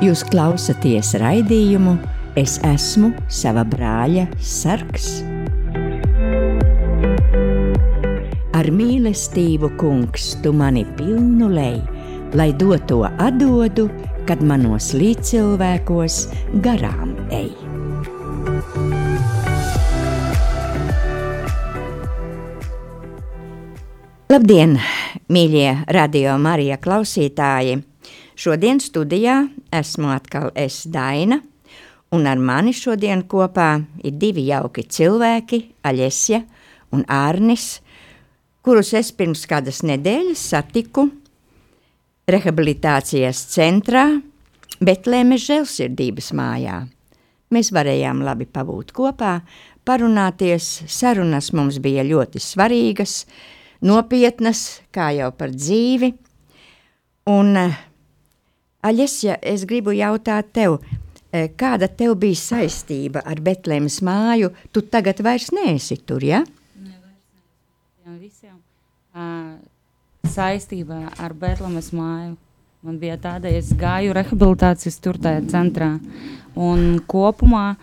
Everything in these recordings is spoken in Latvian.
Jūs klausāties raidījumu Es esmu sava brāļa sargs. Ar mīlestību, kungs, tu mani pilnu lej, lai doto atdodu, kad manos līdzcilvēkos garām ej. Labdien, mīļie radio Marija klausītāji! Šodien studijā esmu atkal es Daina, un ar mani šodien kopā ir divi jauki cilvēki, Aļesja un Ārnis, kurus es pirms kādas nedēļas satiku rehabilitācijas centrā Betlēmes žēlsirdības mājā. Mēs varējām labi pabūt kopā, parunāties, sarunas mums bija ļoti svarīgas, nopietnas, kā jau par dzīvi. Un, Aļesja, es gribu jautāt tev, kāda tev bija saistība ar Betlēmas māju? Tu tagad vairs neesi tur, ja? Ne, vairs. Visiem uh, saistībā ar Betlēmas māju. Man bija tāda, es gāju rehabilitācijas tur tajā centrā, un kopumā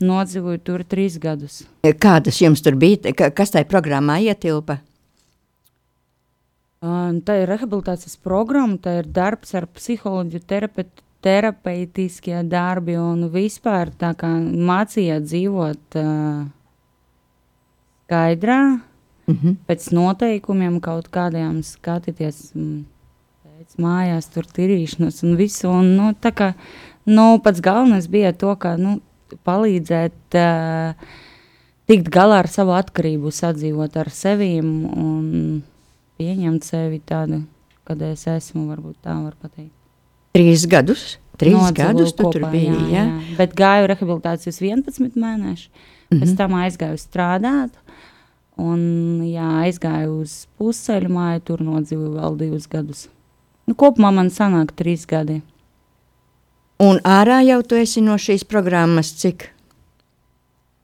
nodzīvoju tur trīs gadus. Kādas jums tur bija, kas tajā programmā ietilpa? Un tā ir rehabilitācijas programma, tā ir darbs ar psiholoģiju, terapeitu, terapeitiskie darbi un vispār tā kā mācījāt dzīvot uh, skaidrā, mm -hmm. pēc noteikumiem kaut kādiem skatīties mm, pēc mājās tur tirīšanas un visu. Un, nu, tā kā, nu, pats galvenais bija to, ka, nu, palīdzēt uh, tikt galā ar savu atkarību, sadzīvot ar sevīm un pieņemt sevi tādu, kad es esmu, varbūt tā var pateikt. Trīs gadus? Trīs Nodzīvoju gadus tu kopā, tur biji, jā, ja? jā. Bet gāju rehabilitācijas 11 mēneši, mm -hmm. pēc tam aizgāju strādāt, un jā, aizgāju uz pusceļu māju, tur nodzīvoju vēl divus gadus. Nu, kopumā man sanāk trīs gadi. Un ārā jau tu esi no šīs programmas cik?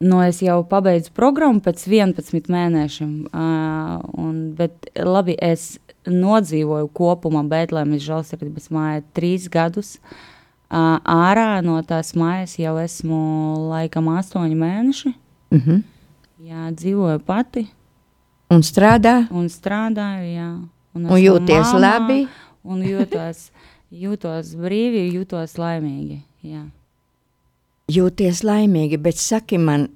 Nu, es jau pabeidzu programmu pēc 11 mēnešiem, uh, un, bet labi, es nodzīvoju kopumā Bētlēmas žēlsirdības mājā trīs gadus. Uh, ārā no tās mājas jau esmu laikam astoņi mēneši. Mm -hmm. Jā, dzīvoju pati Un strādā? un strādāju, jā. Un, Un jūties mamma, labi? Un jūtos, jūtos brīvi, jūtos laimīgi, jā. Jūties laimīgi, bet saki man,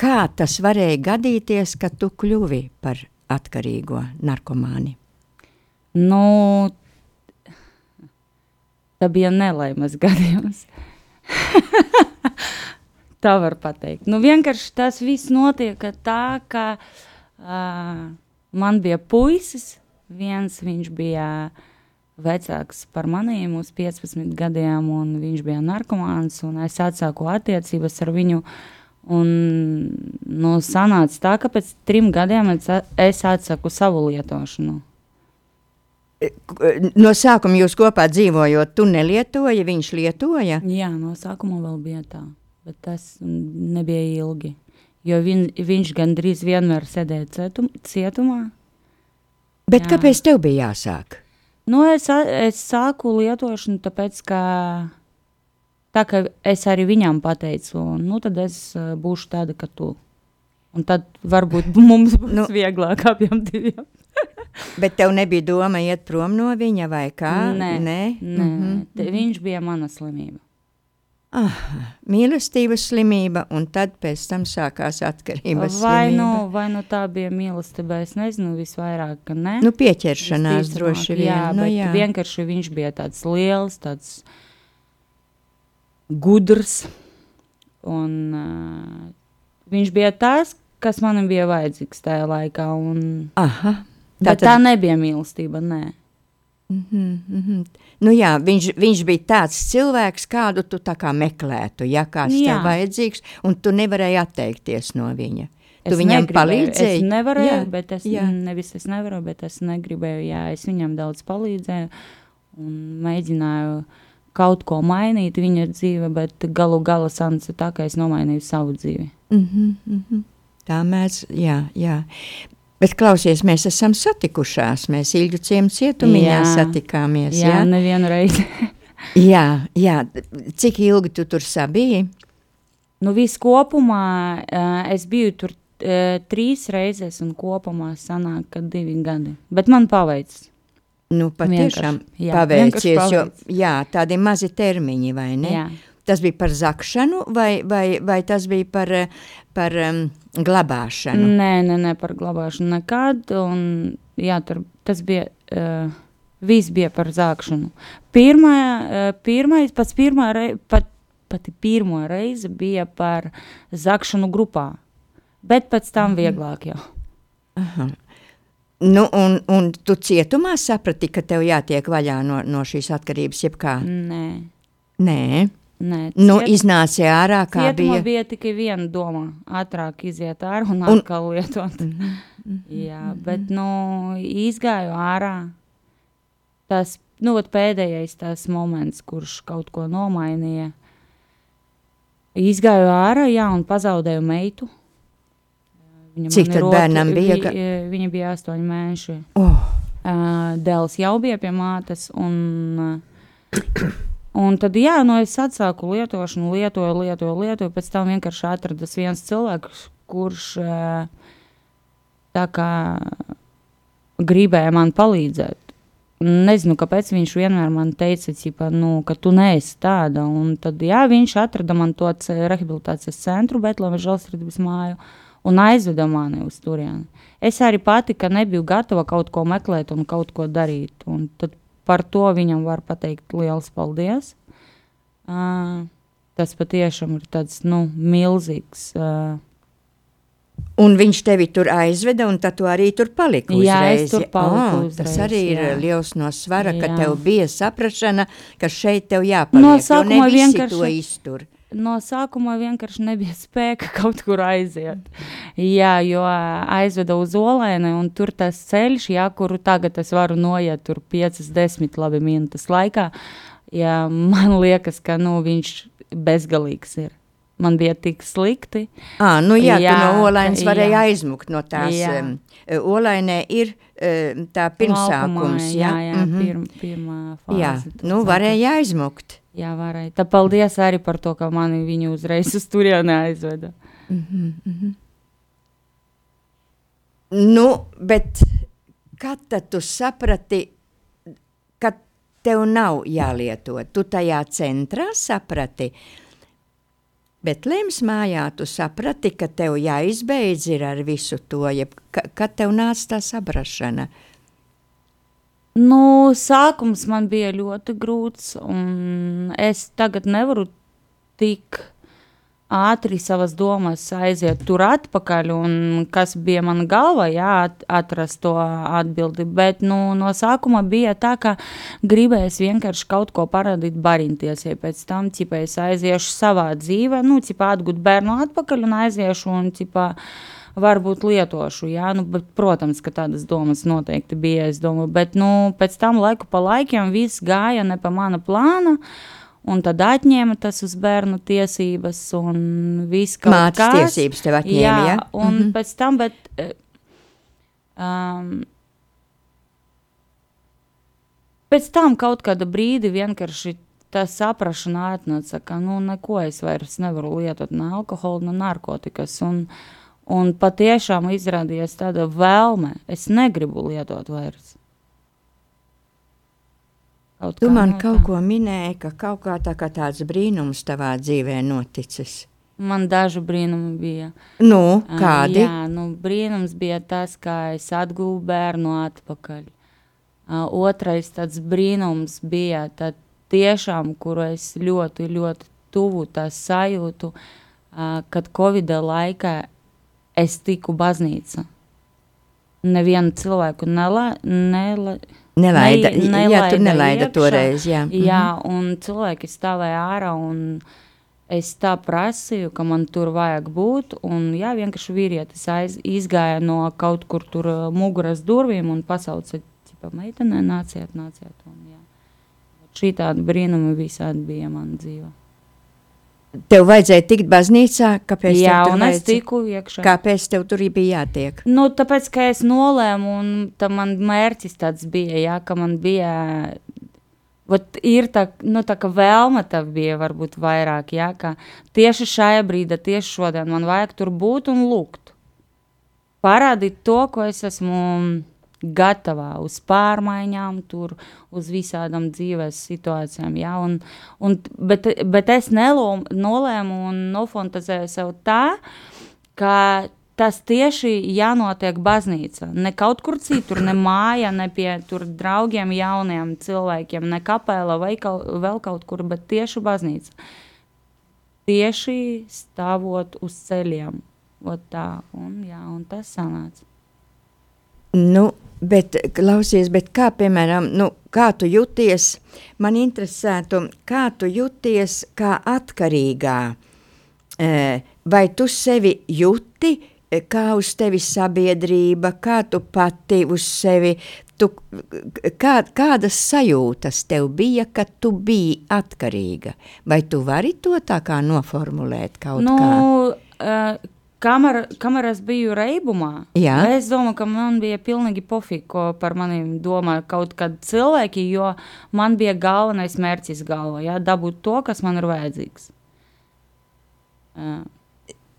kā tas varēja gadīties, ka tu kļuvi par atkarīgo narkomāni? Nu, tā bija nelaimes gadījums. tā var pateikt. Nu, vienkārši tas viss notiek tā, ka uh, man bija puisis, viens viņš bija vecāks par maniem uz 15 gadiem, un viņš bija narkomāns, un es atsāku attiecības ar viņu, un nu, sanāca tā, ka pēc trim gadiem es, atsaku savu lietošanu. No sākuma jūs kopā dzīvojot, tu nelietoji, viņš lietoja? Jā, no sākuma vēl bija tā, bet tas nebija ilgi. Jo viņ, viņš gandrīz vienmēr sēdēja cietum, cietumā. Bet Jā. kāpēc tev bija jāsāk? Nu, es, es sāku lietošanu, tāpēc, ka, tā, ka es arī viņam pateicu, nu, tad es uh, būšu tāda, kā tu. Un tad varbūt mums būs Nu. vieglāk abiem diviem. Bet tev nebija doma iet prom no viņa vai kā? Nē, Nē? nē Mhm. te- viņš bija mana slimība. Ah, mīlestības slimība, un tad pēc tam sākās atkarības Vai nu, slimība. vai nu tā bija mīlestība, es nezinu, visvairāk, ka ne. Nu, pieķeršanās Visticamāk, droši vien. Jā, nu, jā. vienkārši viņš bija tāds liels, tāds gudrs. Un, uh, viņš bija tas, kas man bija vajadzīgs tajā laikā. Un, Aha. bet tā nebija mīlestība. Nē. Mhm, mhm. Nu jā, viņš, viņš bija tāds cilvēks, kādu tu kā meklētu, ja kāds Jā. tev vajadzīgs, un tu nevarēji atteikties no viņa. Tu Es viņam negribēju, palīdzēji? Es nevarēju, Jā, bet es jā. nevis es nevaru, bet es negribēju. Jā, es viņam daudz palīdzēju un mēģināju kaut ko mainīt viņa dzīve, bet galu galā sanāca tā, ka es nomainīju savu dzīvi. Mhm, mhm. Tā mēs, jā, jā. Bet klausies, mēs esam satikušās, mēs Ilģu ciemu cietumiņā Jā. satikāmies, Jā, jā? nevienu reizi. jā, jā, cik ilgi tu tur sabiji? Nu, viss kopumā es biju tur trīs reizes, un kopumā sanāk, ka divi gadi. Bet man paveicis. Nu, patiešām paveicies, jo jā, tādi mazi termiņi, vai ne? Jā. Tas bija par zakšanu, vai, vai, vai tas bija par, par um, glabāšanu? Nē, nē, nē, par glabāšanu nekad. Un, jā, tur tas bija. Uh, Viss bija par zākšanu. Pirmā, uh, pirmais, pats pirmā rei, pat, pati pirmā reize bija par zākšanu grupā. Bet pēc tam vieglāk jau. Aha. Nu, un, un tu cietumā saprati, ka tev jātiek vaļā no, no šīs atkarības, jebkā? Nē, Nē, nē. nu, ciet- iznāca ārā, kā Cietumā bija. bija tikai viena doma - ātrāk iziet ārā un Un- atkal lietot. Jā, bet nu, izgāju ārā. Tas nu, pēdējais tas moments, kurš kaut ko nomainīja. Izgāju ārā, jā, un pazaudēju meitu. Viņa Cik tad bērnam bija, vi- ka- eh, Viņa bija astoņi mēneši. Oh, Uh, Dēls jau bija pie mātes. Un, uh, un tad, jā, nu, es atsāku lietošanu, lietoju, lietoju, lietoju. Pēc tam vienkārši atradas viens cilvēks, kurš tā kā gribēja man palīdzēt. Nezinu, kāpēc viņš vienmēr man teica, ķipa, nu, ka tu neesi tāda. Un tad, jā, viņš atrada man to rehabilitācijas centru, Betlēmas žēlsirdības māju, un aizveda mani uz turieni. Es arī pati, ka nebiju gatava kaut ko meklēt un kaut ko darīt. Un tad par to viņam var pateikt liels paldies. Uh, tas patiešām ir tāds nu, milzīgs. Uh, un viņš tevi tur aizveda, un tu arī tur paliki Jā, uzreiz. es tur paliku Oh, Tas uzreiz, arī ir jā. liels no svara, ka Jā. tev bija saprašana, ka šeit tev jāpaliek, No sākuma vienkārši- to iztur. No sākuma vienkārši nebija spēka kaut kur aiziet. Jā, jo aizveda uz olēni, un tur tas ceļš, jā, kuru tagad es varu noiet tur 5, 10 labi minūtes laikā. Jā, man liekas, ka nu, viņš bezgalīgs ir. Man bija tik slikti. À, nu jā, jā Jā, no olainas jā. varēja aizmukt no tās. Jā. Um, olainē ir um, tā pirmsākums, Laukumā, jā? jā, jā Mhm. pirm, pirmā fāze. jā. Nu, varēja aizmukt. Jā, varēja. Tā paldies arī par to, ka mani viņu uzreiz uz turieni aizveda. Nu, bet kad tu saprati, ka tev nav jālieto? Tu tajā centrā saprati, bet Lems mājā tu saprati, ka tev jāizbeidz ir ar visu to, jeb ka, kad tev nāca tā saprašana. Nu, sākums man bija ļoti grūts, un es tagad nevaru tik ātri savas domas aiziet tur atpakaļ, un kas bija man galvā, jā, at- atrast to atbildi. Bet nu, no sākuma bija tā, ka gribēs vienkārši kaut ko parādīt barintiesai. Pēc tam, ķipa, es aiziešu savā dzīvē, nu, ķipa, atgūt bērnu atpakaļ un aiziešu, un, ķipa, varbūt lietošu. Jā, nu, bet, protams, ka tādas domas noteikti bija. Es domāju, bet nu, pēc tam laiku pa laikam viss gāja ne pa mana plāna. Un tad atņēma tas uz bērnu tiesības, un viss kaut Mātes kas. tiesības tev atņēma, jā, ja? un Mhm. pēc tam, bet. eh, Um, pēc tam kaut kāda brīdi vienkārši tā saprašana atnāca, ka nu, neko es vairs nevaru lietot, ne alkoholu, ne narkotikas. Un, un patiešām izrādījās tāda vēlme, es negribu lietot vairs. Kaut Tu kā man no kaut ko minēji, ka kaut kā tā kā tāds brīnums tavā dzīvē noticis. Man daži brīnumi bija. Nu, kādi? Jā, nu, brīnums bija tas, ka es atguvu bērnu atpakaļ. Ā, Otrais tāds brīnums bija tad tiešām, kuru es ļoti, ļoti tuvu tā sajūtu, ā, kad Covid laikā es tiku baznīca. Nevienu cilvēku nela, nela, Nelaida, ne- jā, tu nelaida nelaida iekšā. toreiz, jā. Mhm. Jā, un cilvēki stāvēja ārā, un es tā prasīju, ka man tur vajag būt. Un, jā, vienkārši vīrietis aiz, izgāja no kaut kur tur muguras durvīm un pasauca, ka meitenē nāciet, nāciet. Un, jā. Šī tāda brīnuma visādi bija man dzīve. Tev vajadzēja tikt baznīcā, kāpēc jā, tev tur es vajadzēja? tiku iekšā. Kāpēc tev tur bija jātiek? Nu, tāpēc, ka es nolēmu, un tā man mērķis tāds bija, jā, ka man bija Vat ir tā, nu, tā ka vēlme tev bija varbūt vairāk, jā, ka tieši šajā brīdī, tieši šodien man vajag tur būt un lūgt. Parādīt to, ko es esmu gatavā uz pārmaiņām, tur, uz visādām dzīves situācijām. Ja? Un, un, bet, bet es nelom, nolēmu un nofantāzēju sev tā, ka tas tieši jānotiek baznīca. Ne kaut kur citur, ne mājā, ne pie draugiem, jauniem cilvēkiem, ne kapela vai kaut, vēl kaut kur, bet tieši baznīca. Tieši stāvot uz ceļiem. Ot tā, un, jā, un tas sanāca. Nu, bet, klausies, bet kā, piemēram, nu, kā tu jūties, man interesētu, kā tu jūties kā atkarīgā, vai tu sevi jūti, kā uz tevi sabiedrība, kā tu pati uz sevi, tu, kā, kādas sajūtas tev bija, kad tu biji atkarīga? Vai tu vari to tā kā noformulēt kaut nu, kā? Uh, Kamēr, kamēr es biju reibumā, Jā. es domāju, ka man bija pilnīgi pofīgi, ko par maniem domā kaut kādi cilvēki, jo man bija galvenais mērķis galvā, ja, dabūt to, kas man ir vajadzīgs. Uh,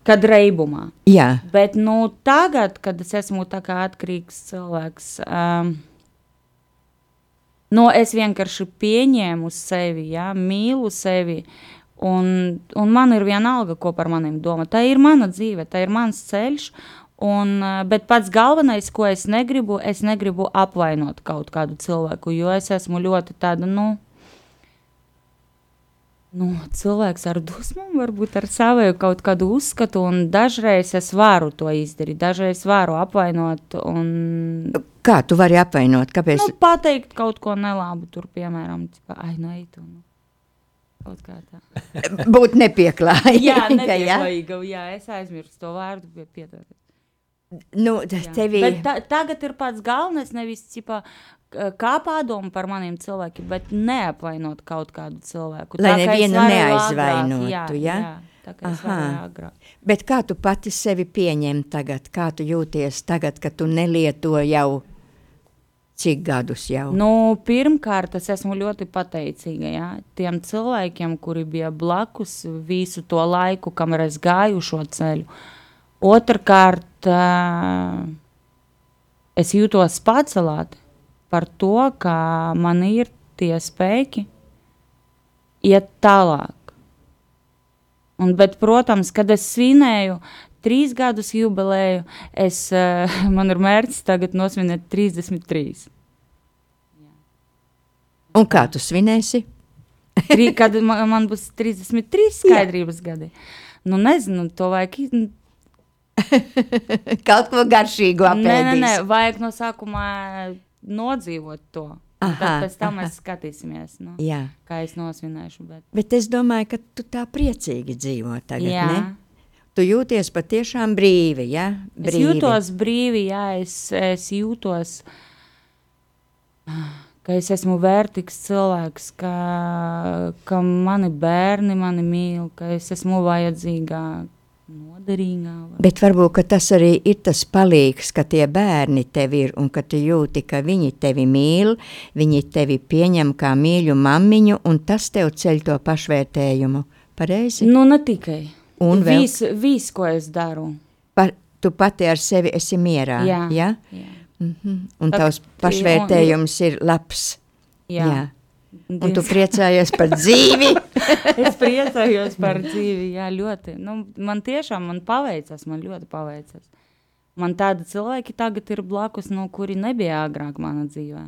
kad reibumā. Jā. Bet nu, tagad, kad es esmu atkarīgs cilvēks, um, no es vienkārši pieņēmu sevi, ja, mīlu sevi. Un, un man ir vienalga, ko par maniem domā. Tā ir mana dzīve, tā ir mans ceļš. Un, bet pats galvenais, ko es negribu, es negribu apvainot kaut kādu cilvēku, jo es esmu ļoti tāda, nu, nu, cilvēks ar dusmām, varbūt ar savu kaut kādu uzskatu, un dažreiz es varu to izdarīt, dažreiz varu apvainot. Un... Kā tu vari apvainot? Kāpēc? Nu, pateikt kaut ko nelabu, tur, piemēram, tipa, ai, nu, ej, tu. Nu. Kaut kā tā. Būt nepieklājīga. jā, nepieklājīga, jā, es aizmirstu to vārdu, bet piedodiet. Nu, tevi... Bet ta, tagad ir pats galvenais, nevis cipa, kā pārdomu par maniem cilvēkiem, bet neapvainot kaut kādu cilvēku. Lai tā, nevienu neaizvainotu, jā, ja? jā, tā kā es varu agrāk. Bet kā tu pati sevi pieņem tagad, kā tu jūties tagad, kad tu nelieto jau cik gadus jau? Nu, pirmkārt, es esmu ļoti pateicīga ja? tiem cilvēkiem, kuri bija blakus visu to laiku, kamēr es gāju šo ceļu. Otrakārt, uh, es jūtos pacelāti par to, ka man ir tie spēki iet tālāk. Un, bet, protams, kad es svinēju trīs gadus jubileju, es, uh, man ir mērķis tagad nosvinēt 33. Un kā tu svinēsi? Trī, kad man, man būs 33 skaidrības Jā. gadi. Nu, nezinu, to vajag Kaut ko garšīgu apēdīs. Nē, nē, nē, vajag no sākumā nodzīvot to. Aha, tad pēc tam aha. mēs skatīsimies, nu, Jā. kā es nosvinēšu. Bet... bet es domāju, ka tu tā priecīgi dzīvo tagad, jā. ne? Tu jūties patiešām brīvi, ja? Brīvi. Es jūtos brīvi, jā, es, es jūtos, ka es esmu vērtīgs cilvēks, ka, ka mani bērni mani mīl, ka es esmu vajadzīgā, noderīgā. Var. Bet varbūt tas arī ir tas palīgs, ka tie bērni tev ir un ka tu jūti, ka viņi tevi mīl, viņi tevi pieņem kā mīļu mammiņu un tas tev ceļ to pašvērtējumu. Pareizi? Nu, ne tikai. Un vēl? Viss, vis, ko es daru. Par, tu pati ar sevi esi mierā, jā? ja? jā. Mm -hmm. Un tavs pašvērtējums ir labs. Jā. jā. Un tu priecājies par dzīvi. es priecājos par dzīvi. Jā, ļoti. Nu, man tiešām man paveicas, man ļoti paveicas. Man tādi cilvēki tagad ir blakus, no kuri nebija agrāk manā dzīvē.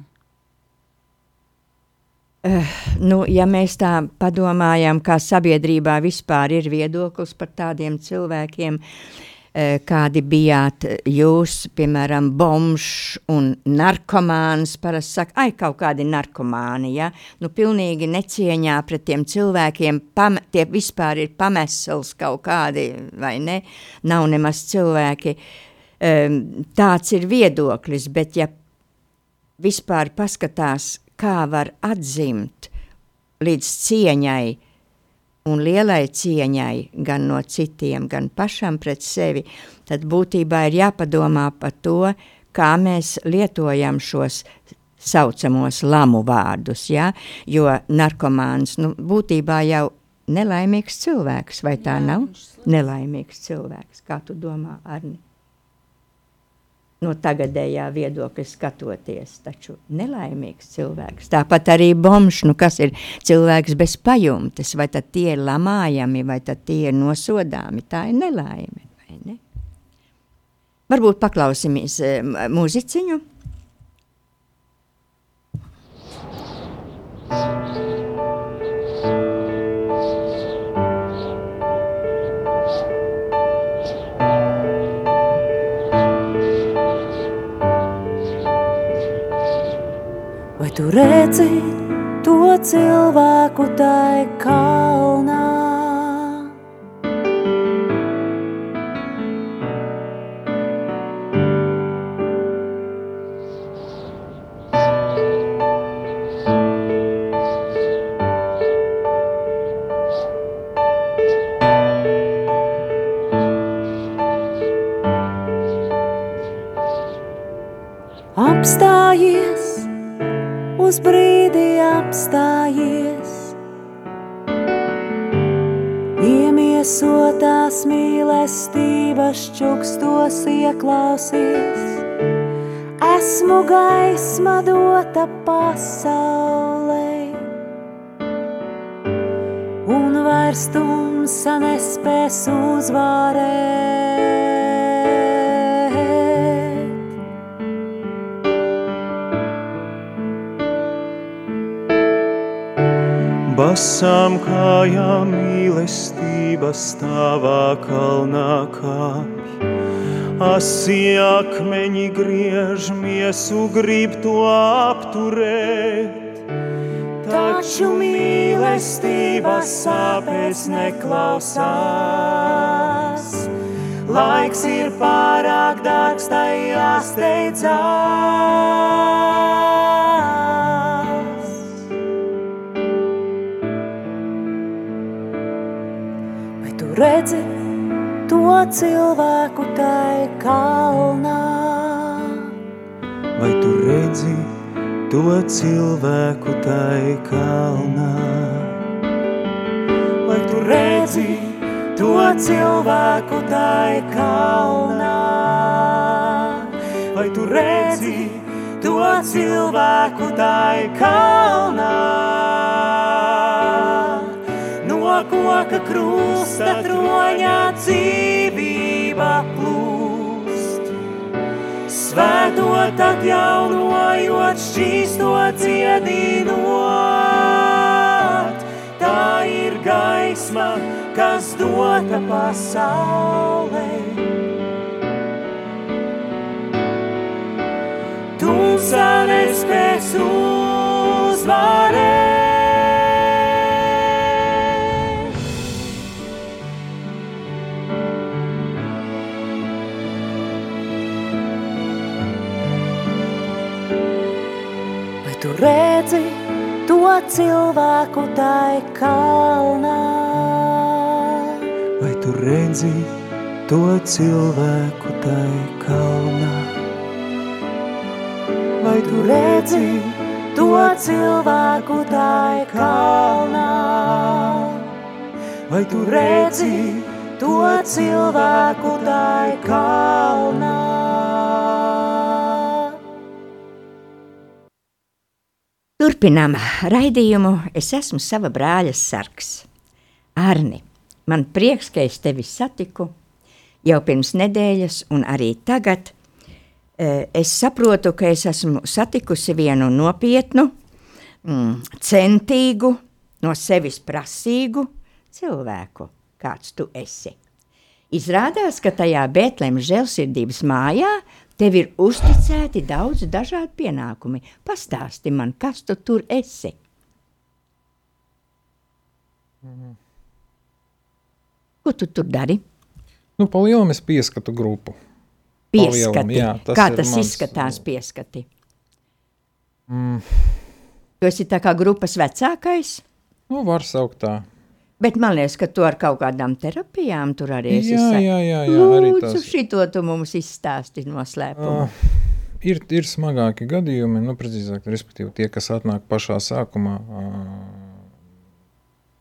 Uh, nu, ja mēs tā padomājam, kā sabiedrībā vispār ir viedoklis par tādiem cilvēkiem, uh, kādi bijāt jūs, piemēram, bombs un narkomāns, parasti saka, ai, kaut kādi narkomāni, ja, nu, pilnīgi necieņā pret tiem cilvēkiem, pam, tie vispār ir pamesls kaut kādi, vai ne, nav nemaz cilvēki, um, tāds ir viedoklis, bet ja vispār paskatās, kā var atzimt līdz cieņai, un lielai cieņai gan no citiem, gan pašam pret sevi, tad būtībā ir jāpadomā par to, kā mēs lietojam šos saucamos lamu vārdus, ja? jo narkomāns nu, būtībā jau nelaimīgs cilvēks, vai tā Jā, nav? Nelaimīgs cilvēks, kā tu domā, Arni? No tagadējā viedokļa skatoties, taču nelaimīgs cilvēks. Tāpat arī bombs, nu kas ir cilvēks bez pajumtes, vai tad tie ir lamājami, vai tad tie ir nosodāmi, tā ir nelaime, ne? Varbūt paklausīsimies eh, mūziciņu. Vai tu redzi to cilvēku tai kalnā? Uz brīdi apstājies. Iemiesotās mīlestības čukstos ieklausies. Esmu gaisma dota pasaulē, un vairs tumsa nespēs uzvarēt. Basām kājām mīlestība stāvā kalnā kāpj. Asi akmeņi griež miesu, grib to apturēt. Taču mīlestība sāpēs neklausās. Laiks ir pārāk dārgs, tai jāsteidzās. Redzi to cilvēku tai kalnā. Vai tu redzi to cilvēku tai kalnā? Vai tu redzi to cilvēku tai kalnā? Vai tu redzi to cilvēku tai kalnā? Koka krusta troņā dzīvība plūst. Svētot atjaunojot, šķīsto dziedinot, tā ir gaisma, kas dota pasaulē. Tumsa nespēs uzvarēt. Cilvēku tai kalnā. Vai tu redzi to cilvēku tai kalnā? Vai tu redzi to cilvēku tai kalnā? Vai tu redzi to cilvēku tai kalnā? Turpinām raidījumu. Es esmu sava brāļa sargs. Arni, man prieks, ka es tevi satiku jau pirms nedēļas, un arī tagad. E, es saprotu, ka es esmu satikusi vienu nopietnu, mm, centīgu, no sevis prasīgu cilvēku, kāds tu esi. Izrādās, ka tajā Bēntlēmas žēlsirdības mājā Tev ir uzticēti daudz dažādi pienākumi. Pastāsti man, kas tu tur esi? Ko tu tur dari? Nu, Palielam es pieskatu grupu. Pieskati. Palielam, jā, tas Kā tas mans... izskatās pieskati? Mm. Tu esi tā kā grupas vecākais? Nu, var saukt tā. Bet man liekas, ka tu ar kaut kādām terapijām tur arī esi. Jā, jā, jā, jā Lūdzu, tas. šito tu mums izstāsti noslēpumu. Uh, ir, ir smagāki gadījumi, nu, precīzāk, respektīvi, tie, kas atnāk pašā sākumā. Uh,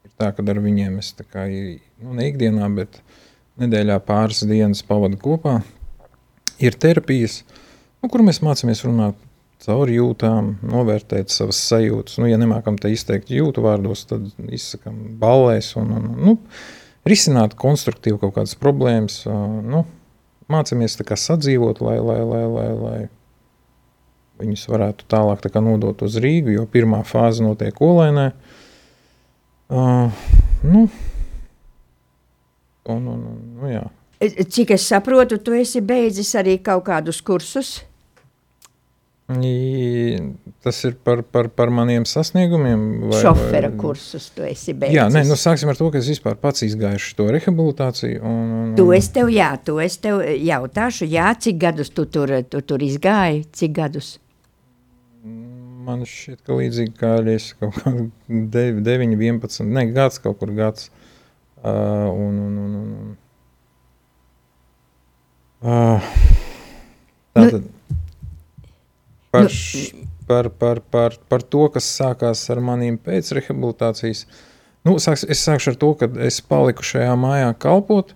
ir tā, ka ar viņiem es tā kā nu, ne ikdienā, bet nedēļā pāris dienas pavadu kopā. Ir terapijas, nu, kur mēs mācāmies runāt caur jūtām, novērtēt savas sajūtas. Nu, ja nemākam te izteikt jūtu vārdos, tad izsakām ballēs un, un nu, risināt konstruktīvi kaut kādas problēmas. Nu, mācāmies sadzīvot, lai, lai, lai, lai, lai viņus varētu tālāk tā nodot uz Rīgu, jo pirmā fāze notiek Olainē. Uh, nu, un, un, un, nu, jā. Cik es saprotu, tu esi beidzis arī kaut kādus kursus? Tas ir par, par, par maniem sasniegumiem. Vai, Šofera vai... kursus tu esi beidzis. Jā, nē, nu sāksim ar to, ka es vispār pats izgājuši to rehabilitāciju. Un, un, tu es tev, jā, tu es tev jautāšu, jā, cik gadus tu tur, tu tur izgāji, cik gadus? Man šķiet, ka līdzīgi kā es kaut kā 9, 11, ne, gads kaut kur gads. Uh, un, un, un, un, uh, tātad, nu, par, nu, par, par, par, par to, kas sākās ar maniem pēc rehabilitācijas. Nu, sāks, es sākšu ar to, ka es paliku šajā mājā kalpot,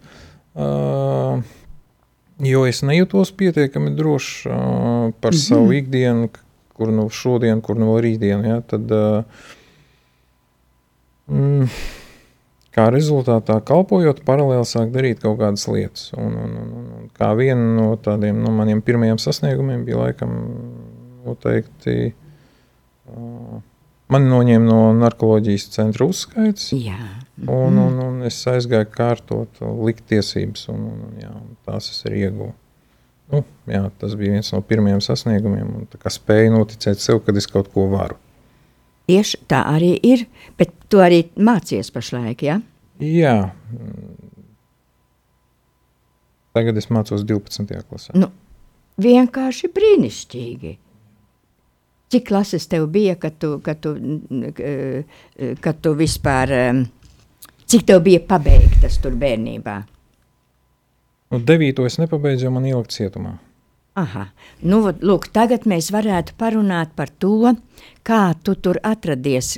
uh, jo es nejūtos pietiekami drošs uh, par mm -hmm. savu ikdienu, kur nu šodien, kur nu rītdien. Ja, tad, uh, mm, kā rezultātā, kalpojot, paralēli sāk darīt kaut kādas lietas. Un, un, un, un kā viena no tādiem no maniem pirmajiem sasniegumiem bija laikam noteikti. Uh, man noņēma no narkoloģijas centra uzskaits. Jā. Un, un, un es aizgāju kārtot, likt tiesības, un, un, un, jā, un tās es arī ieguvu. Nu, jā, tas bija viens no pirmajiem sasniegumiem, un spēju noticēt sev, kad es kaut ko varu. Tieši tā arī ir, bet tu arī mācies pašlaik, ja? Jā. Tagad es mācos 12. klasē. Nu, vienkārši brīnišķīgi. Cik klases tev bija, kad tu, kad tu, kad tu vispār, cik tev bija pabeigtas tur bērnībā? Nu, devīto es nepabeidzu, jo man ielikt cietumā. Aha, nu, lūk, tagad mēs varētu parunāt par to, kā tu tur atradies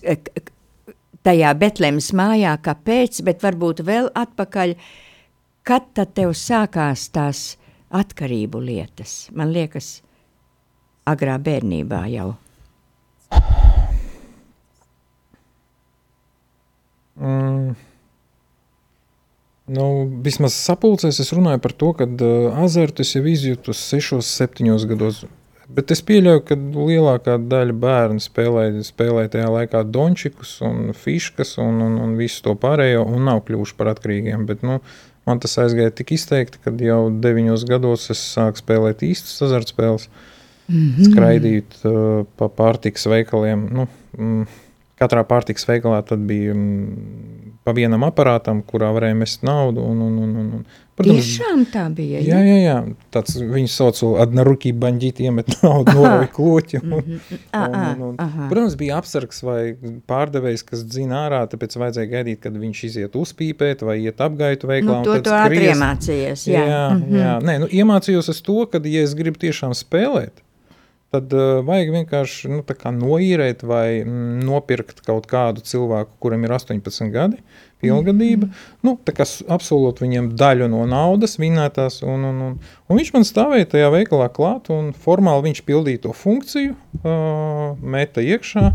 tajā Betlemes mājā, kāpēc, bet varbūt vēl atpakaļ, kad tad tev sākās tās atkarību lietas? Man liekas, agrā bērnībā jau. Nu, vismaz sapulcēs es runāju par to, ka uh, azartu es jau izjūtu 6, 7 gados. Bet es pieļauju, ka lielākā daļa bērnu spēlēja, spēlēja tajā laikā dončikus un fiškas un, un, un visu to pārējo un nav kļuvuši par atkarīgiem. Bet, nu, man tas aizgāja tik izteikti, ka jau 9 gados es sāku spēlēt īstas azartspēles. Mm -hmm. Skraidīt uh, pa pārtikas veikaliem. Nu, mm, katrā pārtikas veikalā bija mm, pa vienam aparātam, kurā varēja mest naudu. Un, un, un, un, protams, Tiešām tā bija. Jā, jā, jā. Tāds, viņu sauca Adnaruki bandīti, iemet naudu, noroja kloķi. Un, un, un, un, un, protams, bija apsargs vai pārdevējs, kas dzina ārā, tāpēc vajadzēja gaidīt, kad viņš iziet uzpīpēt vai iet apgaitu veiklā. Nu, to tu ātri iemācījies. Jā, jā, mm -hmm. jā. Nē, nu, iemācījos es to, ka, ja es gribu tiešām spēlēt, tad uh, vajag vienkārši nu, noīrēt vai mm, nopirkt kaut kādu cilvēku, kuram ir 18 gadi, pilngadība. Mm. Nu, apsolot viņiem daļu no naudas, vinētās, un, un, un, un viņš man stāvēja tajā veikalā klāt, un formāli viņš pildīja to funkciju, uh, meta iekšā.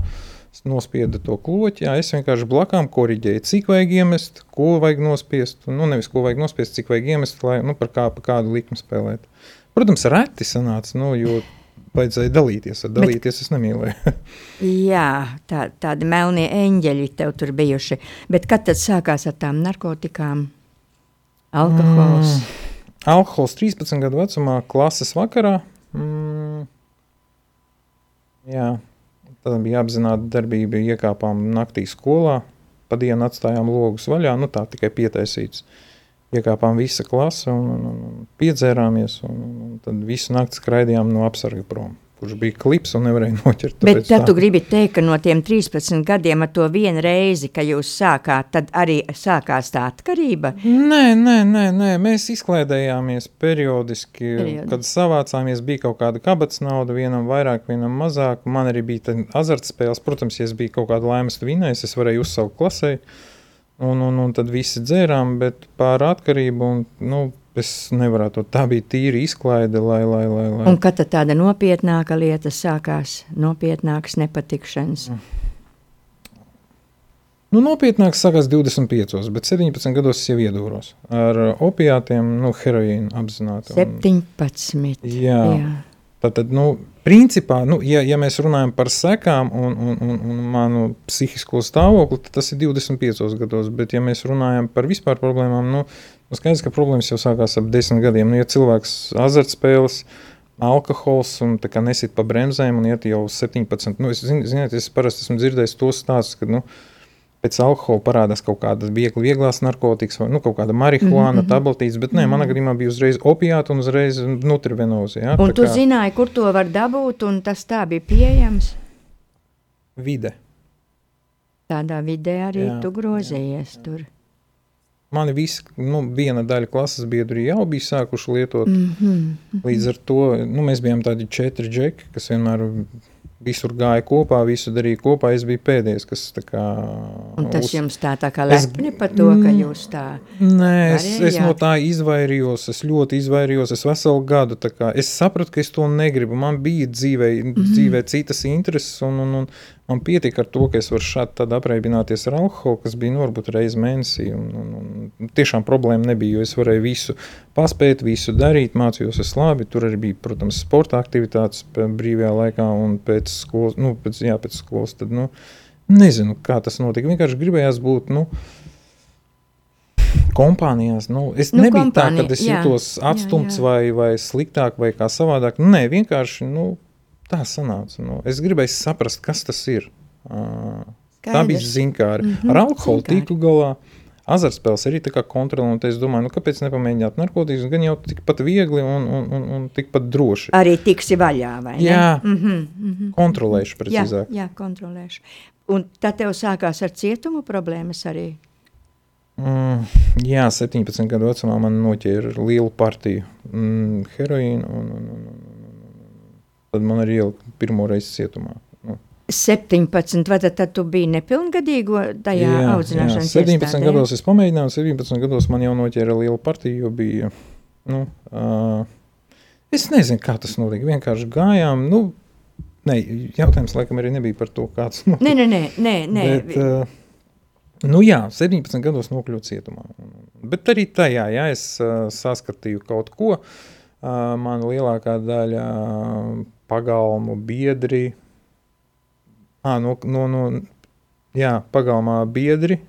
Nospieda to kloķi, jā, es vienkārši blakām korģēju, cik vajag iemest, ko vajag nospiest. Nu, nevis ko vajag nospiest, cik vajag iemest, lai nu, par kā, pa kādu likmu spēlēt. Protams, reti sanāca, nu, jo vajadzēja dalīties. Ar dalīties Bet, es nemīlēju. jā, tā, tādi melnie eņģeļi tev tur bijuši. Bet kad tad sākās ar tām narkotikām? Alkohols? Mm, alkohols 13 gadu vecumā, klases vakarā. Mm, jā, tad bija apzināta darbība, iekāpām naktī skolā, pa dienu atstājām logus vaļā, nu tā tikai pietaisīts. Uh, iekāpām visa klase un, un, un piedzērāmies. Un, un tad visu nakti skraidījām no apsarga prom. kurš bija klips un nevarēja noķert. Bet tāpēc tad tā. tu gribi teikt, ka no tiem 13 gadiem ar to vienu reizi, kad jūs sākāt, tad arī sākās tā atkarība? Nē, nē, nē, nē, mēs izklaidējāmies periodiski. Periodiski. Kad savācāmies, bija kaut kāda kabatas nauda, vienam vairāk, vienam mazāk. Man arī bija azartspēles. Protams, ja es biju kaut kāda laimes vinējis, es varēju uzsaukt klasē. Un, un, un tad visi dzērām, bet par atkarību un, nu, es nevarētu. Tā bija tīra izklaide, lai, lai, lai, lai. Un kad tāda nopietnāka lieta sākās, nopietnākas nepatikšanas? Nu, nopietnāk sākās 25, bet 17 gados es jau iedūros ar opiātiem, nu, heroīnu apzināti. un- 17. Jā. Jā. Tātad, nu, principā, nu, ja, ja mēs runājam par sekām un, un, un, un manu psihisko stāvokli, tad tas ir 25 gados. Bet, ja mēs runājam par vispār problēmām, nu, nu skaidrs, ka problēmas jau sākās ap 10 gadiem. Nu, ja cilvēks azartspēles, alkohols un nesit pa bremzēm un iet jau 17, nu, es, zin, ziniet, es parasti esmu dzirdējis tos stāstus, ka, nu, pēc alkohola parādās kaut kādas viegli, vieglās narkotikas, vai nu, kaut kāda marihuāna, mm -hmm. tabletītes, bet nē, manā gadījumā bija uzreiz opiāti un uzreiz nutrivenozi. Ja? Un Tā tu kā zināji, kur to var dabūt, un tas tā bija pieejams. Vide. Tādā vidē arī Jā, tu grozījies tur. Mani visi, nu, viena daļa klases biedri jau bija sākuši lietot. Mm. -hmm. Līdz ar to nu, mēs bijām tādi četri džeki, kas vienmēr visur gāja kopā, visu darīja kopā. Es biju pēdējais, kas tā kā. Un tas jums tā, tā kā Es- lepni par to, ka jūs tā. Nē, es, es no tā izvairījos. Es ļoti izvairījos. Es veselu gadu es sapratu, ka es to negribu. Man bija dzīvē, mm -hmm. dzīvē citas intereses, un, un, un man pietika ar to, ka es varu šādi apreibināties ar alkoholu, kas bija nu, varbūt reizes mēnesī. Un, un, un tiešām problēma nebija, jo es varēju visu paspēt, visu darīt, mācījos es labi. Tur arī bija, protams, sporta aktivitātes brīvajā laikā un pēc skolas. Nu, pēc, jā, pēc skolas tad, nu, nezinu, kā tas notika. Vienkārši gribējās būt. Nu, kompānijās. Nu, es Nu, nebiju kompānija, tā, ka es jā. jutos atstumts Jā, jā. vai, vai sliktāk, vai kā savādāk. Nē, vienkārši nu, tā sanāca. Nu, es gribēju saprast, kas tas ir. Uh, tā bija zinkāra. Mm -hmm, Ar alkoholu tiku galā. Azartspēles arī tā kā te es domāju, nu, kāpēc nepamēģināt narkotikas, gan jau tikpat viegli un, un, un, un tikpat droši. Arī tiksi vaļā, vai ne? Jā. Mm -hmm, mm -hmm. Kontrolēšu Jā, precīzāk. jā, kontrolēšu. Un tad tev sākās ar cietumu problēmas arī. Mm, jā, 17 gadu vecumā man noķēra lielu partiju mm, heroīnu, un, un, un, un tad man arī ielika pirmo reizi cietumā. Nu, 17, vai tad, tad tu biji nepilngadīgo tajā audzināšanas 17 iestādē? gados es pamēģināju, un 17 gados man jau noķēra liela partija, jo bija. Nu, uh, es nezinu, kā tas notika. Vienkārši gājām. Nu, ne, jautājums laikam arī nebija par to, kāds notika. Nē, nē, nē, nē, nē. Bet, uh, nu jā, 17 gados nokļuvu cietumā. Bet arī tajā, ja es uh, saskatīju kaut ko, uh, man lielākā daļa uh, pagalmu biedri, ah, no, no, no, jā, pagalmā biedri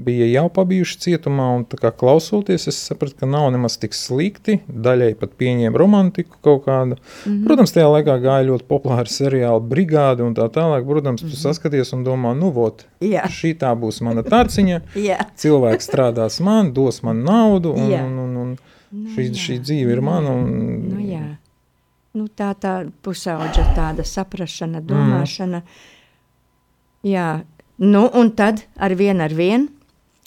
bija jau pabijuši cietumā, un tā kā klausoties, es sapratu, ka nav nemaz tik slikti. Daļai pat pieņēma romantiku kaut kādu. Mm -hmm. Protams, tajā laikā gāja ļoti populāra seriāla brigāde un tā tālāk. Protams, mm -hmm. tu saskaties un domā, nu, vot, Jā. šī tā būs mana tarciņa. Jā. Cilvēks strādās man, dos man naudu, un, Jā. un, un, un Nu, šī, jā. šī dzīve ir mana. Un, Nu, jā. Nu, tā tā pusauģa tāda saprašana, domāšana. Jā, nu un tad ar vienu ar vienu,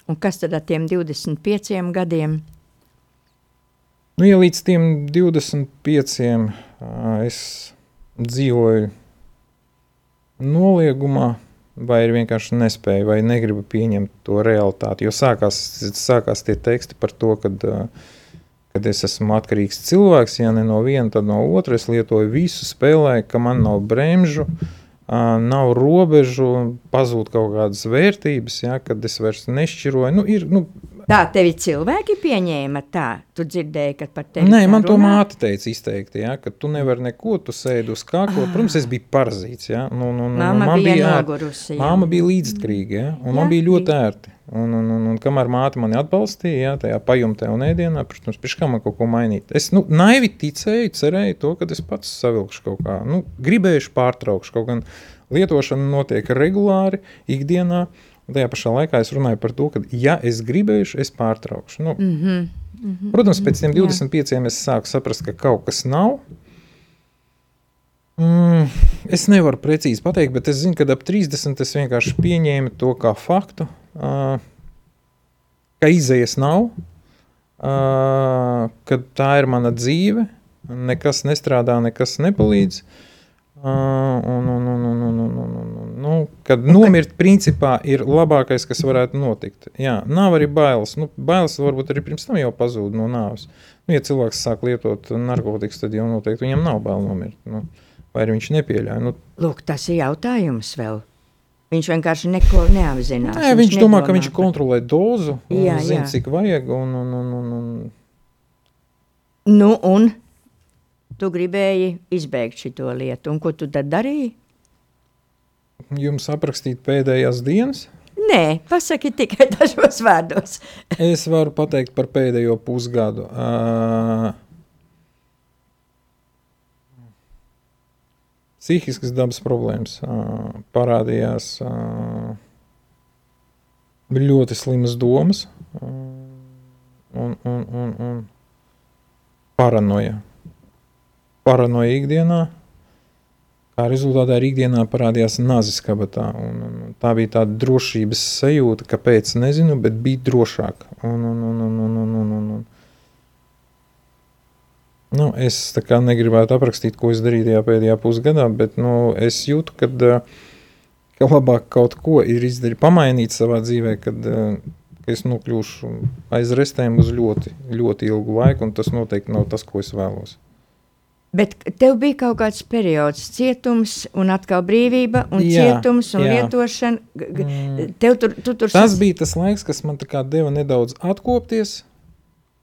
un kas tad ar tiem 25 gadiem? Nu, ja līdz tiem 25 ā, es dzīvoju noliegumā, vai arī vienkārši nespēju, vai negribu pieņemt to realitāti. Jo sākās, sākās tie teksti par to, kad, ā, kad es esmu atkarīgs cilvēks, ja ne no viena, tad no otras. Es lietoju visu, spēlēju, ka man nav bremžu. Nav robežu, pazūd kaut kādas vērtības, ja, kad es vairs nešķiroju. Nu, ir, nu, Tā tevi cilvēki pieņēma tā, tu dzirdēji, ka par tevi Nē, man to runā? māte teica izteikti, ja, ka tu nevari neko, tu sēdi uz kākla. Protams, es biju parazīts. Ja, un, un, un, Māma man bija nogurusi. Māma bija līdzatkarīga, ja, un Jā, man bija ļoti ērti. Un, un, un, un kamēr māte mani atbalstīja, ja, tajā pajumtē un ēdienā, protams, pirms kā man kaut ko mainīt. Es nu, naivi ticēju, cerēju to, ka es pats savilkšu kaut kā, nu, gribējuši pārtraukšu kaut gan lietošana notiek regulāri, ikdienā. Tajā pašā laikā es runāju par to, ka, ja es gribēšu, es pārtraukšu. Nu, mm. -hmm. mm, mm, mm, Protams, pēc tam 25 es sāku saprast, ka kaut kas nav. es nevaru precīzi pateikt, bet es zinu, ka ap 30 es vienkārši pieņēmu to kā faktu, ka izējas nav, ka tā ir mana dzīve, nekas nestrādā, nekas nepalīdz. Un, un, un, un, un, un, un, un, nu, kad nu, nomirt, principā, ir labākais, kas varētu notikt. Jā, nav arī bailes. Nu, bailes varbūt arī pirms tam jau pazuda no nāves. Nu, ja cilvēks sāk lietot narkotikas, tad jau noteikti viņam nav bail nomirt. Nu, vai viņš nepieļāva? Nu, Lūk, tas ir jautājums vēl. Viņš vienkārši neko neapzinās. nē, viņš domā, ka nedomā viņš par- kontrolē dozu, Jā, zina, jā. cik vajag. Un, un, un, un, un, Nu, un tu gribēji izbeigt šo lietu. Un ko tu tad darīji? jums aprakstīt pēdējās dienas. Nē, pasaki tikai dažos vārdos. Es varu pateikt par pēdējo pusgadu. Uh, psihiskas dabas problēmas parādījās ļoti slimas domas un, un, un, un paranoja. Paranoja ikdienā. Kā rezultātā arī ikdienā parādījās nazis kabatā. Un, un tā bija tāda drošības sajūta, kāpēc nezinu, bet bija drošāk. Un, un, un, un, un, un, un, un. Nu, es tā kā negribētu aprakstīt, ko es darīju tajā pēdējā pusgadā, bet nu, es jūtu, kad, eh, ka labāk kaut ko ir izdarīt, pamainīt savā dzīvē, kad eh, ka es nokļūšu aiz restēm uz ļoti, ļoti ilgu laiku, un tas noteikti nav tas, ko es vēlos. Bet tev bija kaut kāds periods, cietums, un atkal brīvība, un Jā, cietums, un jā. lietošana. Mm. Tev tur, tu tur Tas sas- bija tas laiks, kas man deva nedaudz atkopties,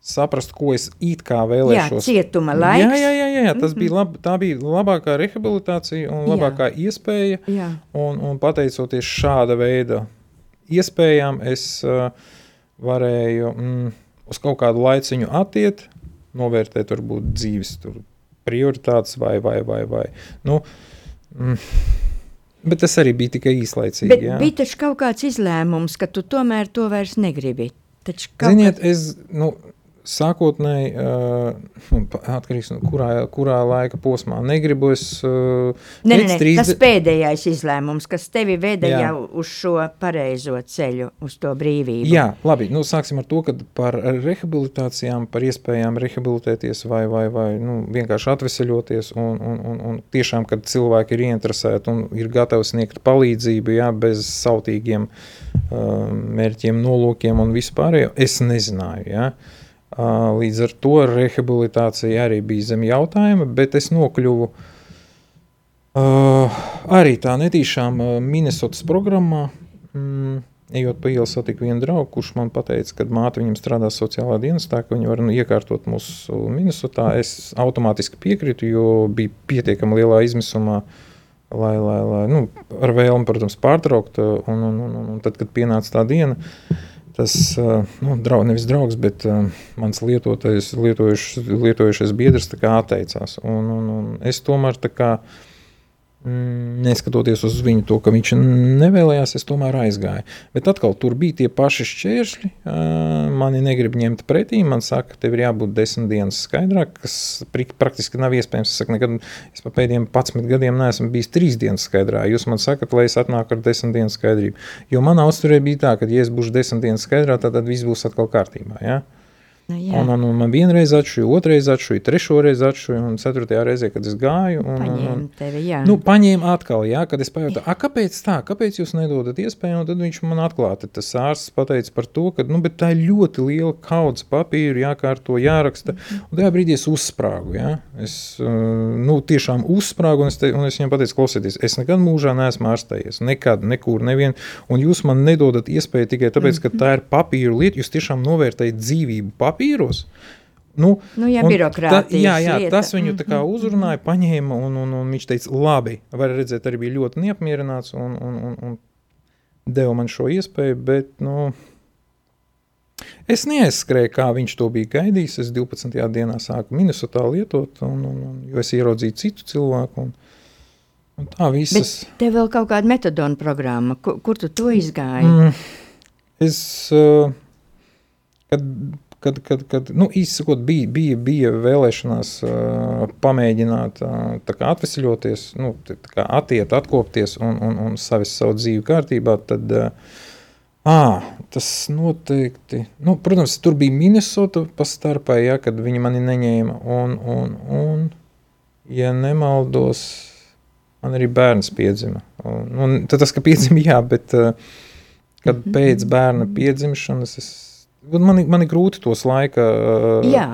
saprast, ko es it kā jā, vēlēšos. cietuma laiks. Jā, jā, jā, jā, jā. Tas bija lab, tā bija labākā rehabilitācija un Jā. labākā iespēja. jā. Un, un pateicoties šāda veida iespējām, es uh, varēju mm, uz kaut kādu laiciņu attiekt, novērtēt varbūt dzīves tur, prioritātes vai, vai, vai, vai. Nu, mm, bet tas arī bija tikai īslaicīgi. Bet jā. bija taču kaut kāds izlēmums, ka tu tomēr to vairs negribi. Taču Ziniet, es nu, sākotnēji, uh, nu, atkarīgs no kurā, kurā laika posmā, negribu es. Nē, nē, nē, 30 tas pēdējais izlēmums, kas tevi veda Jā. jau uz šo pareizo ceļu, uz to brīvību. Jā, labi. Nu, sāksim ar to, ka par rehabilitācijām, par iespējām rehabilitēties vai, vai, vai nu, vienkārši atvesaļoties. Un, un, un, un tiešām, kad cilvēki ir ieinteresēti un ir gatavi sniegt palīdzību, jā, bez sautīgiem uh, mērķiem, nolūkiem un vispārējo, es nezināju. Jā. Uh, līdz ar to rehabilitācija arī bija zem jautājuma, bet es nokļuvu uh, arī tā netīšām uh, Minnesotas programmā. Mm, Ejot pa ielu, satiku vienu draugu, kurš man teica, ka māte viņam strādā sociālā dienestā, ka viņi var nu, iekārtot mūsu Minnesotā. Es automātiski piekrītu, jo bija pietiekami lielā izmisumā, lai, lai, lai nu, ar vēlmi, protams, pārtraukt. uh, Un, un, un, un, tad, kad pienāca tā diena, tas nu, draug, nevis draugs, bet mans lietotais, lietojuš, lietojušais biedrs atteicās. Un, un, un es tomēr tā kā. Mm, Neskatoties uz viņu, to, ka viņš nevēlējās, es tomēr aizgāju. Bet atkal tur bija tie paši šķēršļi. Mani negrib ņemt pretī. Man saka, tev ir jābūt desmit dienas skaidrāk, kas praktiski nav iespējams. Es saku, nekad, es pa pēdējiem 11 gadiem neesmu bijis trīs dienas skaidrā. Jūs man sakat, lai es atnāku ar desmit dienas skaidrību. Jo manā uzturē bija tā, ka, ja es būšu desmit dienas skaidrā, tad, tad viss būs atkal kārtībā. Ja? Nu, jā. Un, un, un man vienreiz atšuja, otrreiz atšuja, trešo reizi atšuja, un ceturtajā reizē, kad es gāju, un, un, un, Paņēma tevi, jā. Nu, paņēma atkal, jā, kad es pajautāju, "A, kāpēc tā, kāpēc jūs nedodat iespēju, un tad viņš man atklāti, tas ārsts pateica par to, ka, nu, bet tā ir ļoti liela kaudze papīru, jākārto, jāraksta, un tajā brīdī es uzsprāgu, jā, es, uh, nu, tiešām uzsprāgu, un es, te, un es viņam pateicu, klausieties, es nekad mūžā neesmu ārstējies, nekad, nekur, nevien, un jūs man nedodat iespēju tikai tāpēc, ka tā ir papīru lieta, jūs tiešām novērtējat dzīvību papīros, Nu, Nu, jā, ta, jā, jā, lieta. tas viņu kā Mhm, uzrunāja, paņēma, un, un, un viņš teica, labi, var redzēt, arī bija ļoti neapmierināts un, un, un, un deva man šo iespēju, bet, nu, es neaizskrēju, kā viņš to bija gaidījis. Es 12. dienā sāku Minnesotā lietot, un, un, un, jo es ieraudzīju citu cilvēku, un, un tā visas. Bet tev vēl kaut kāda metadona programma, kur, kur tu to izgāji? Mm, es, uh, kad, kad, kad, kad nu, īsakot, bija, bija, bija vēlēšanās uh, pamēģināt uh, atvesļoties, nu, atiet, atkopties un, un, un savest savu dzīvi kārtībā, tad uh, À, tas noteikti. Nu, protams, tur bija Minnesota pa starpā, ja, kad viņi mani neņēma. Un, un, un ja nemaldos, man arī bērns piedzima. Un, un, tas, ka piedzima, jā, bet uh, kad mhm. pēc bērna piedzimšanas es Man, man ir grūti tos laika. Jā,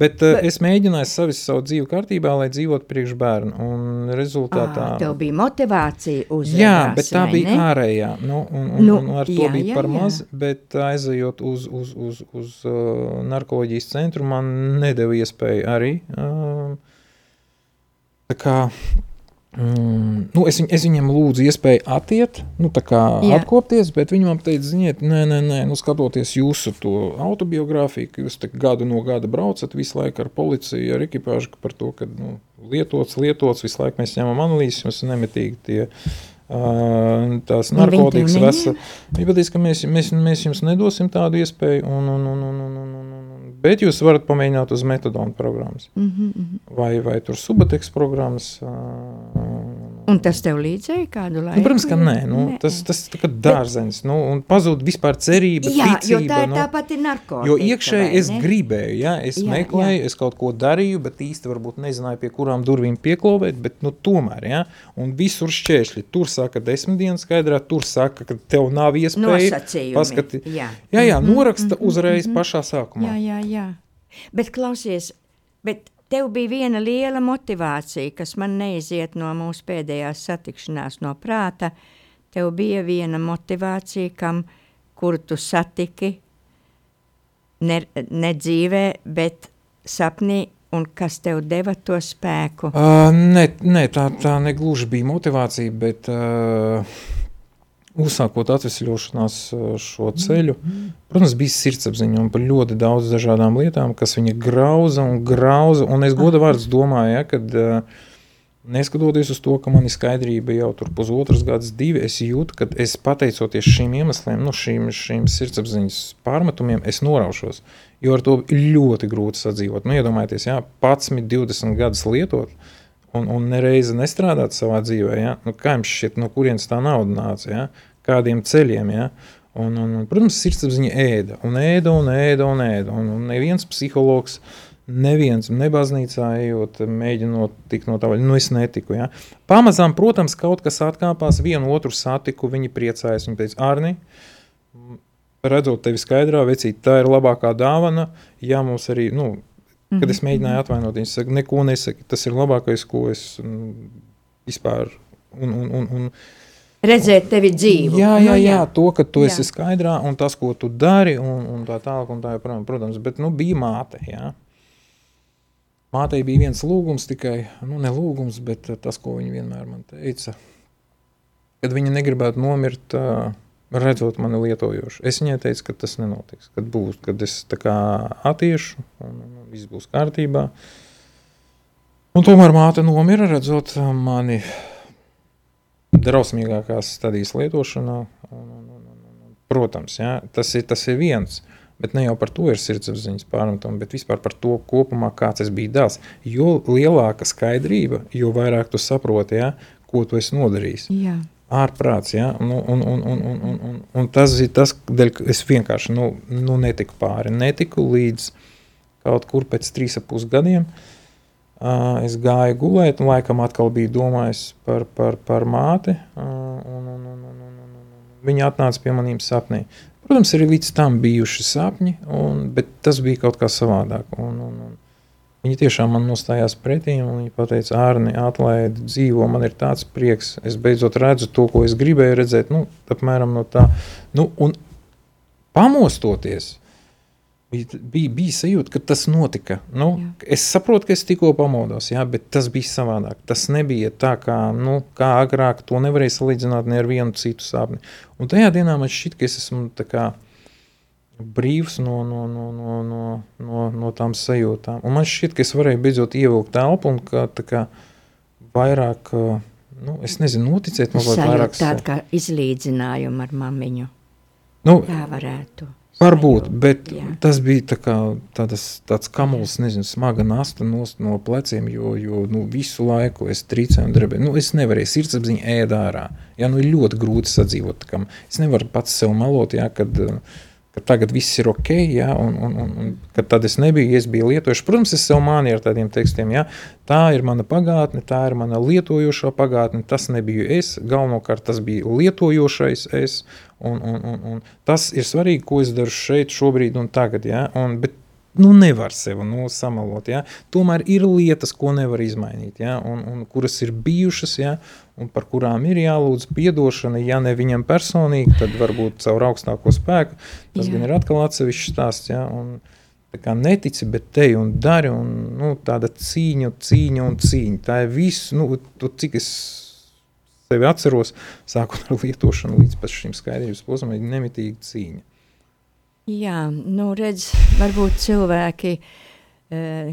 bet, bet es mēģināju savist savu dzīvi kārtībā, lai dzīvotu priekš bērnu. Un rezultātā. Tev bija motivācija uz Jā, bet tā bija ne? ārējā. Nu, un, un, nu, un ar to jā, bija jā, par jā. maz. Bet aizejot uz, uz, uz, uz uh, narkoloģijas centru, man nedēva iespēju arī. Uh, tā kā Mm, nu, es, viņ, es viņam lūdzu, iespēju atiet, nu, atkopties, bet viņi man teica, ziniet, nē, nē, nē nu, skatoties jūsu autobiogrāfiju, ka jūs gadu no gada braucat visu laiku ar policiju, ar ekipāžu par to, ka nu, lietots, lietots, visu laiku mēs ņemam analīzes, jums nemitīgi tie. Tās narkotikas vesa. Viņa pateica, ka mēs, mēs, mēs jums nedosim tādu iespēju, un, un, un, un, un, un, un, bet jūs varat pamēģināt uz metadonu programmas. Mm -hmm. vai, vai tur subateks programmas. Uh, Un tas tev līdzēja kādu laiku? Nu, protams, ka nē. Nu, nē. Tas, tas ir dārzenis. Nu, un pazūd vispār cerība, jā, ticība. Jo tā ir nu, tā pati narkotika. Jo iekšēji es gribēju, jā, es jā, meklēju, jā. es kaut ko darīju, bet īsti varbūt nezināju, pie kurām durvīm pieklovēt, bet nu, tomēr, jā. Un visur šķēršļi. Tur saka desmit dienas skaidrā, tur saka, ka tev nav iespēja paskati. Jā, jā, jā noraksta uzreiz pašā sākumā. Jā, jā, jā. Bet klausies, bet Tev bija viena liela motivācija, kas man neiziet no mūsu pēdējās satikšanās no prāta. Tev bija viena motivācija, kam, kuru tu satiki ne, ne dzīvē, bet sapnī, un kas tev deva to spēku? Uh, ne, ne, tā, tā negluži bija motivācija, bet uh, uzsākot atvesļošanās eh, šo ceļu, protams, bija sirdsapziņa par ļoti daudz dažādām lietām, kas viņa grauza un grauza. Un es goda vārds domāju, ja, kad uh, neskatoties uz to, ka man ir skaidrība jau tur pusotras gadus, divi, es jūtu, ka es pateicoties šīm iemesliem, nu, šīm, šīm sirdsapziņas pārmetumiem, es noraušos. Jo ar to ļoti grūti sadzīvot. Nu, iedomājieties, ja, 11, 20 gadus lietot, uh, un, un nereizi nestrādāt savā dzīvē, ja? nu, kā jums šķiet, no kurienes tā nauda nāca, ja? kādiem ceļiem. Ja? Un, un, un, protams, sirdsapziņa ēda, un ēda, un ēda, un ēda. Un, un neviens psihologs, neviens nebaznīcā ejot, mēģinot tikt no tā vaļā, nu es netiku. Ja? Pamazām, protams, kaut kas atkāpās, vienu otru satiku, viņi priecājas, viņi teica, Arni, redzot tevi skaidrā, vecīt, tā ir labākā dāvana, ja mums arī, nu, Kad es mhm. mēģināju atvainot, viņš saka, neko nesaki. Tas ir labākais, ko es mm, vispār. Un, un, un, un, Redzēt tevi dzīvu. Jā, jā, nu, jā, to, ka tu jā. esi skaidrā un tas, ko tu dari, un, un tā tālāk, un tā joprojām, protams, bet, nu, bija māte, jā. Mātei bija viens lūgums tikai, nu, ne lūgums, bet tas, ko viņa vienmēr man teica, kad viņa negribētu nomirt, uh, redzot mani lietojošu. Es viņai teicu, ka tas nenotiks, kad būs, kad es tā kā attiešu un, un viss būs kārtībā. Un tomēr māte nomira, redzot mani drausmīgākās stadijas lietošanā. Un, un, un, un, protams, ja, tas, ir, tas ir viens. Bet ne jau par to ir sirdsapziņas pārmetumi, bet vispār par to kopumā, kāds es biju dēls. Jo lielāka skaidrība, jo vairāk tu saproti, ja, ko tu esi nodarījis. Jā ārprāts. Ja? Nu, un, un, un, un, un, un, un tas ir tas, dēļ, es vienkārši nu, nu netiku pāri. Netiku līdz kaut kur pēc trīs ap pus gadiem. Uh, es gāju gulēt, un laikam atkal biju domājis par, par, par māti. Uh, un, un, un, un, un, un, un. Viņa atnāca pie maniem sapnī. Protams, arī līdz tam bijuši sapņi, un, bet tas bija kaut kā savādāk. Un, un, un, Viņi tiešām man nostājās pretī un viņi teica, Arni, atlaidi, dzīvo, man ir tāds prieks. Es beidzot redzu to, ko es gribēju redzēt. Nu, apmēram no tā. Nu, un pamostoties, bija, bija, sajūta, ka tas notika. Nu, jā. es saprotu, ka es tikko pamodos, jā, bet tas bija savādāk. Tas nebija tā, kā, nu, kā agrāk. To nevarēja salīdzināt ne ar vienu citu sāpni. Un tajā dienā man šķiet, ka es esmu tā kā brīvs no, no, no, no, no, no, no tām sajūtām. Un man šķiet, ka es varēju beidzot ievilkt telpu un ka, kā, vairāk, nu, es nezinu, noticēt, mazliet vairāk. Tāda kā izlīdzinājuma ar mamiņu. Nu, tā varētu. Varbūt, bet Jā. tas bija tā kā, tādas, tāds kamuls, nezinu, smaga nasta no, no pleciem, jo, jo nu, visu laiku es trīcēju un drebēju. Nu, es nevarēju sirdsapziņu ēd ārā. Jā, nu, ir ļoti grūti sadzīvot. Kam. Es nevaru pats sev melot, jā, kad, ka tagad viss ir ok, jā, un, un, un, un kad tad es nebiju, es biju lietojuši. Protams, es sev mānīju ar tādiem tekstiem, jā, tā ir mana pagātne, tā ir mana lietojošā pagātne, tas nebiju es, galvenokārt tas bija lietojošais es, un, un, un, un tas ir svarīgi, ko es daru šeit, šobrīd un tagad, jā, un, bet nu, nevar sevi nu, samalot. Ja? Tomēr ir lietas, ko nevar izmainīt, ja? un, un kuras ir bijušas, ja? un par kurām ir jālūdz atdošana. Ja ne viņam personīgi, tad varbūt caur augstāko spēku. Tas Jā. gan ir atkal atsevišķs stāsts. Ja? Un, kā netici, bet te un dari, un nu, tāda cīņa, cīņa un cīņa. Tā ir viss, nu, tu, cik es sevi atceros, sākot ar lietošanu līdz šim skaidrības posmam, ir nemitīga cīņa. Jā, nu redz, varbūt cilvēki e,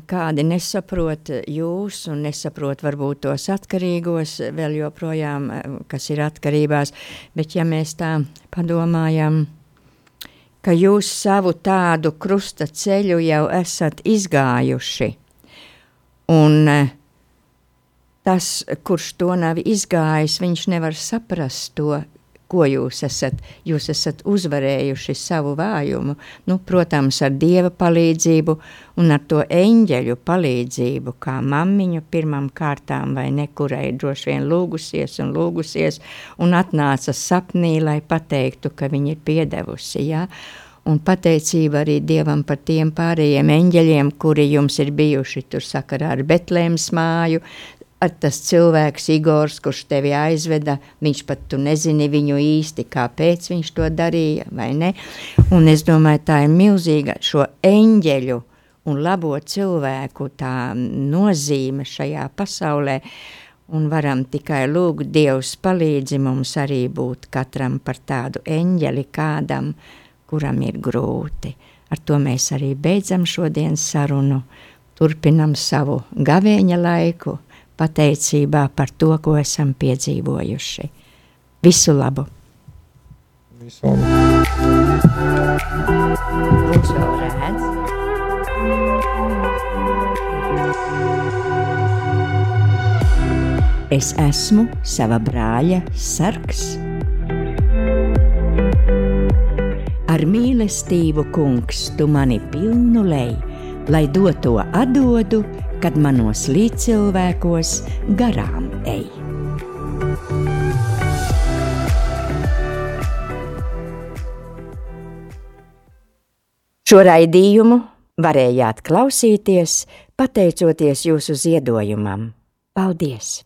kādi nesaprot jūs un nesaprot varbūt tos atkarīgos vēl joprojām, e, kas ir atkarībās, bet ja mēs tā padomājam, ka jūs savu tādu krusta ceļu jau esat izgājuši un e, tas, kurš to nav izgājis, viņš nevar saprast to, ko jūs esat. Jūs esat uzvarējuši savu vājumu, nu, protams, ar dieva palīdzību un ar to eņģeļu palīdzību, kā mammiņu pirmām kārtām vai nekurai droši vien lūgusies un lūgusies un atnāca sapnī, lai pateiktu, ka viņa ir piedevusi. Ja? Un pateicība arī Dievam par tiem pārējiem eņģeļiem, kuri jums ir bijuši tur sakarā ar Betlēmas māju, tas cilvēks, Igors, kurš tevi aizveda, viņš pat tu nezini viņu īsti, kāpēc viņš to darīja, vai ne? Un es domāju, tā ir milzīga šo eņģeļu un labo cilvēku tā nozīme šajā pasaulē, un varam tikai lūgt Dievs palīdzi mums arī būt katram par tādu eņģeli kādam, kuram ir grūti. Ar to mēs arī beidzam šodienas sarunu, turpinam savu gavēņa laiku, pateicībā par to, ko esam piedzīvojuši. Visu labu! Visu labu! Mums vēl redz. Es esmu sava brāļa sargs. Ar mīlestību, kungs, tu mani pilnu lej, lai doto atdodu kad manos līdzcilvēkos garām ej. Šo raidījumu varējāt klausīties pateicoties jūsu ziedojumam. Paldies!